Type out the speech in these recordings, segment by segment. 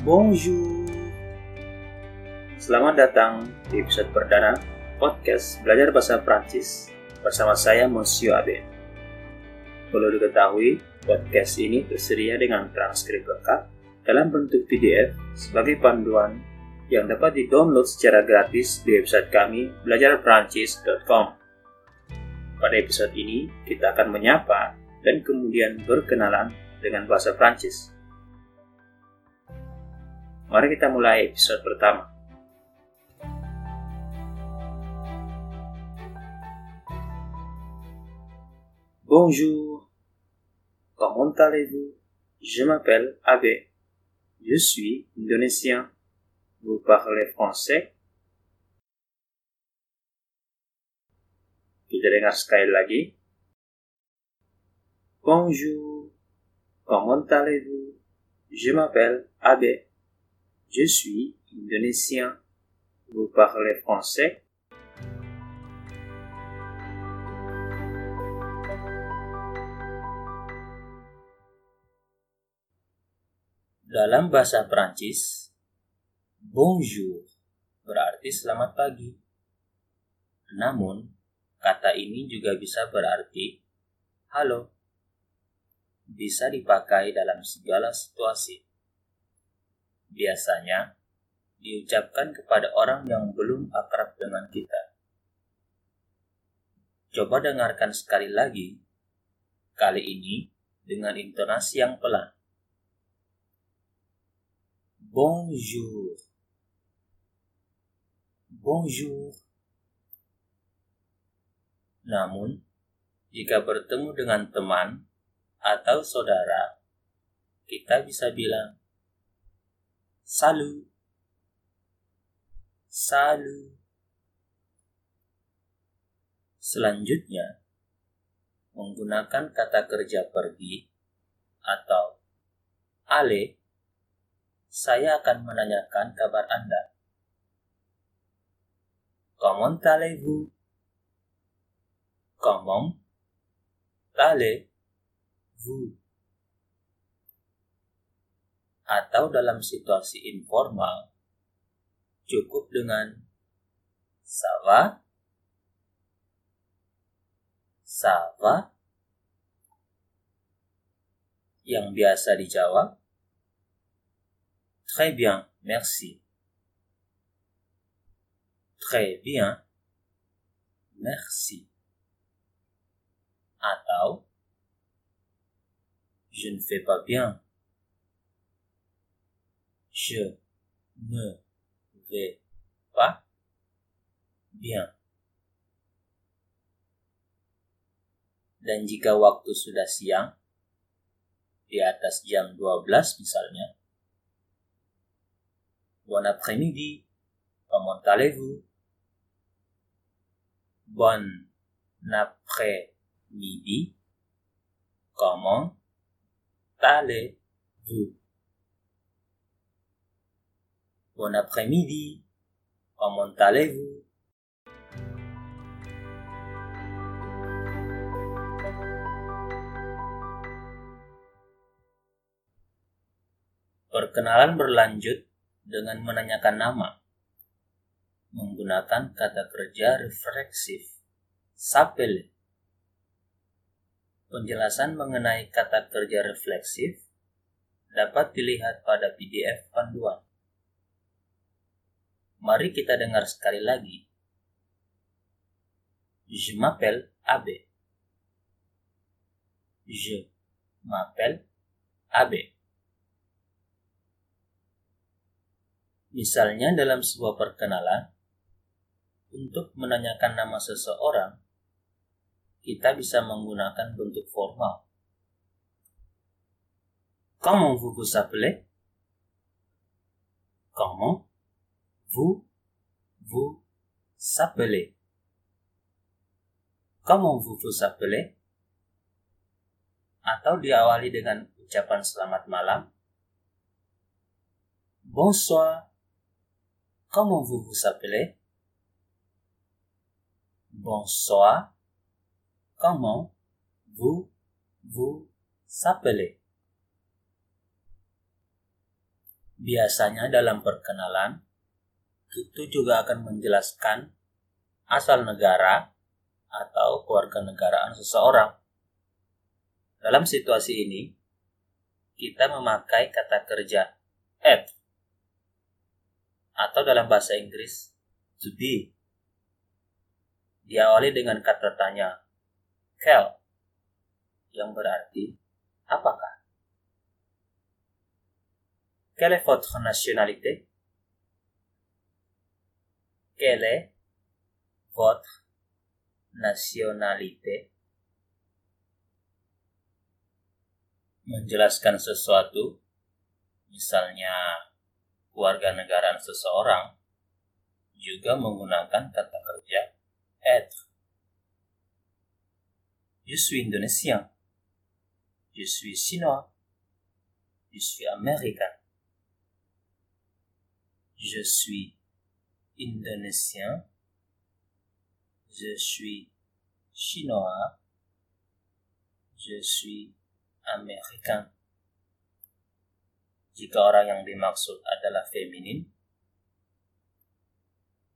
Bonjour. Selamat datang di episode perdana podcast Belajar Bahasa Prancis bersama saya Monsieur Abe. Perlu diketahui, podcast ini tersedia dengan transkrip lengkap dalam bentuk PDF sebagai panduan yang dapat di-download secara gratis di website kami belajarprancis.com. Pada episode ini, kita akan menyapa dan kemudian berkenalan dengan bahasa Prancis. Bonjour. Comment allez-vous? Je m'appelle Abe. Je suis indonésien. Vous parlez français? Kita dengar sekali lagi. Bonjour. Comment allez-vous? Je m'appelle Abe. Je suis indonésien. Vous parlez français? Dalam bahasa Prancis, bonjour berarti selamat pagi. Namun, kata ini juga bisa berarti halo. Bisa dipakai dalam segala situasi. Biasanya, diucapkan kepada orang yang belum akrab dengan kita. Coba dengarkan sekali lagi, kali ini dengan intonasi yang pelan. Bonjour. Bonjour. Namun, jika bertemu dengan teman atau saudara, kita bisa bilang salut. Salut. Selanjutnya, menggunakan kata kerja pergi atau ale saya akan menanyakan kabar Anda. Comment allez-vous? Comment allez-vous? Atau dalam situasi informal, cukup dengan? Ça va? Yang biasa dijawab Très bien, merci. Très bien, merci. Atau, je ne fais pas bien. Je ne vais pas bien. Dan jika waktu sudah siang, di atas jam 12 misalnya, Bon après-midi. Comment allez-vous? Bon après-midi. Comment allez-vous? Bon après-midi. Comment allez-vous? Perkenalan berlanjut dengan menanyakan nama menggunakan kata kerja refleksif sapele. Penjelasan mengenai kata kerja refleksif dapat dilihat pada PDF panduan. Mari kita dengar sekali lagi. Je m'appelle Abe. Je m'appelle Abe. Misalnya dalam sebuah perkenalan, untuk menanyakan nama seseorang, kita bisa menggunakan bentuk formal. Comment vous vous appelez? Comment vous vous appelez? Comment vous vous appelez? Atau diawali dengan ucapan selamat malam. Bonsoir. Comment vous vous appelez Bonsoir. Comment vous vous appelez Biasanya dalam perkenalan, itu juga akan menjelaskan asal negara atau keluarga negaraan seseorang. Dalam situasi ini, kita memakai kata kerja at atau dalam bahasa Inggris to be. Diawali dengan kata tanya quel yang berarti apakah? Quelle est votre nationalité? Quelle est votre nationalité? Menjelaskan sesuatu, misalnya keluarga negaraan seseorang, juga menggunakan kata kerja être. Je suis indonésien. Je suis chinois. Je suis américain. Je suis indonésien. Je suis chinois. Je suis américain. Jika orang yang dimaksud adalah feminin,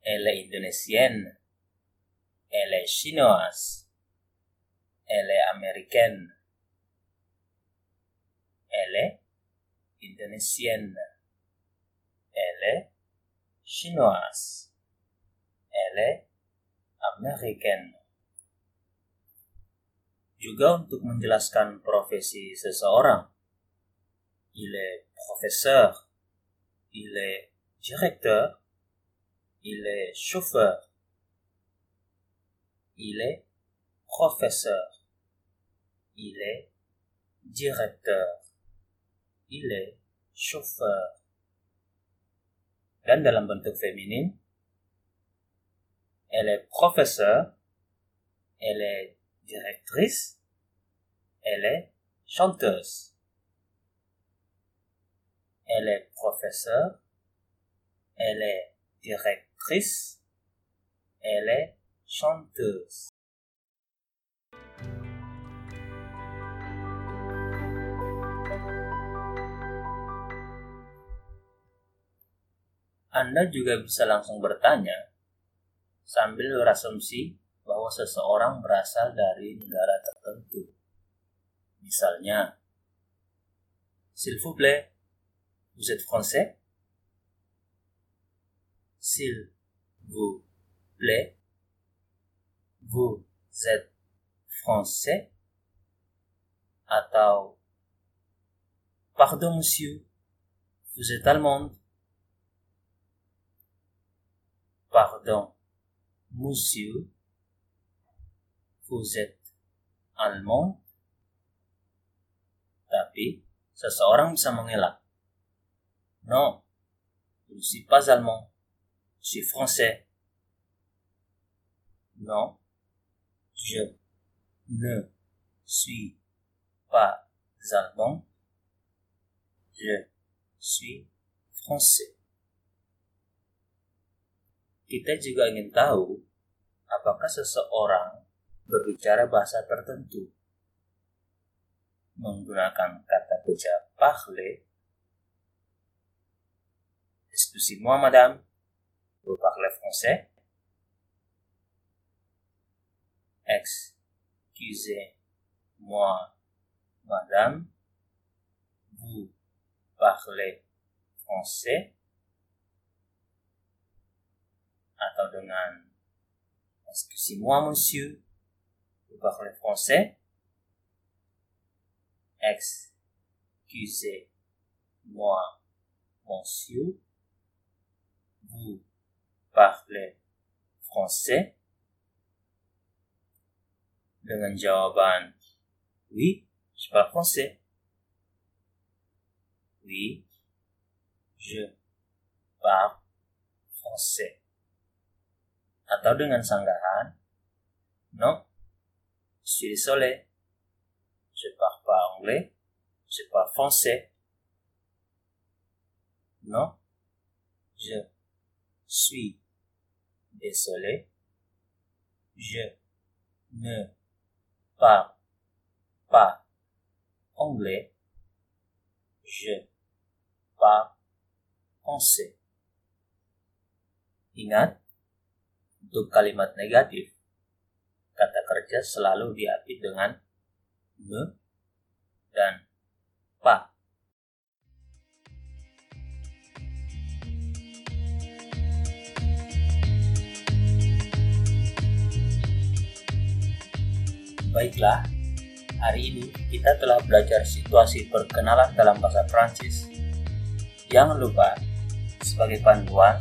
elle est indonesienne, elle est chinoise, elle est américaine, elle est indonesienne, elle est chinoise. Elle est américaine. Juga untuk menjelaskan profesi seseorang. Il est professeur. Il est directeur. Il est chauffeur. Il est professeur. Il est directeur. Il est chauffeur. Dan dalam elle est professeur elle est directrice elle est chanteuse. Elle est professeur elle est directrice elle est chanteuse Anda juga bisa langsung bertanya sambil berasumsi bahwa seseorang berasal dari negara tertentu. Misalnya, S'il vous plaît, vous êtes français? S'il vous plaît, vous êtes français? Atau, Pardon monsieur, vous êtes allemande? Pardon, monsieur, vous êtes allemand? Tapi, seseorang bisa mengelak. Non, je ne suis pas allemand. Je suis français. Non, je ne suis pas allemand. Je suis français. Kita juga ingin tahu apakah seseorang berbicara bahasa tertentu menggunakan kata kerja parler. Excusez-moi, madame, vous parlez français? Excusez-moi, madame, vous parlez français? Atau dengan Excusez-moi, monsieur? Vous parlez français? Excusez-moi, monsieur. Vous parlez français? Dengan jawaban Oui, je parle français. Oui, je parle français. Atau dengan sanggahan. Non je suis désolé je parle pas anglais. Je parle français. Non je suis désolé. Je ne parle pas anglais. Je parle français. Untuk kalimat negatif, kata kerja selalu diapit dengan me dan pa. Baiklah, hari ini kita telah belajar situasi perkenalan dalam bahasa Prancis. Jangan lupa, sebagai panduan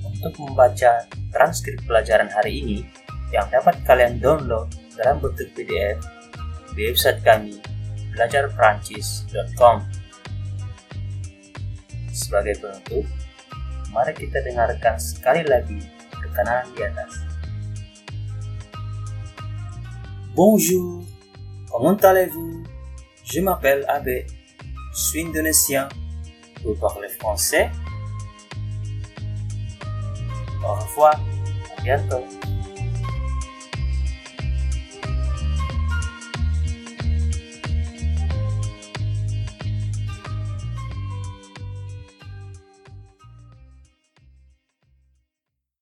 untuk membaca transkrip pelajaran hari ini yang dapat kalian download dalam bentuk PDF di website kami belajarprancis.com. Sebagai penutup, mari kita dengarkan sekali lagi perkenalan di atas. Bonjour, comment allez-vous Je m'appelle Abe, je suis indonésien. Vous parlez français Au revoir, à bientôt.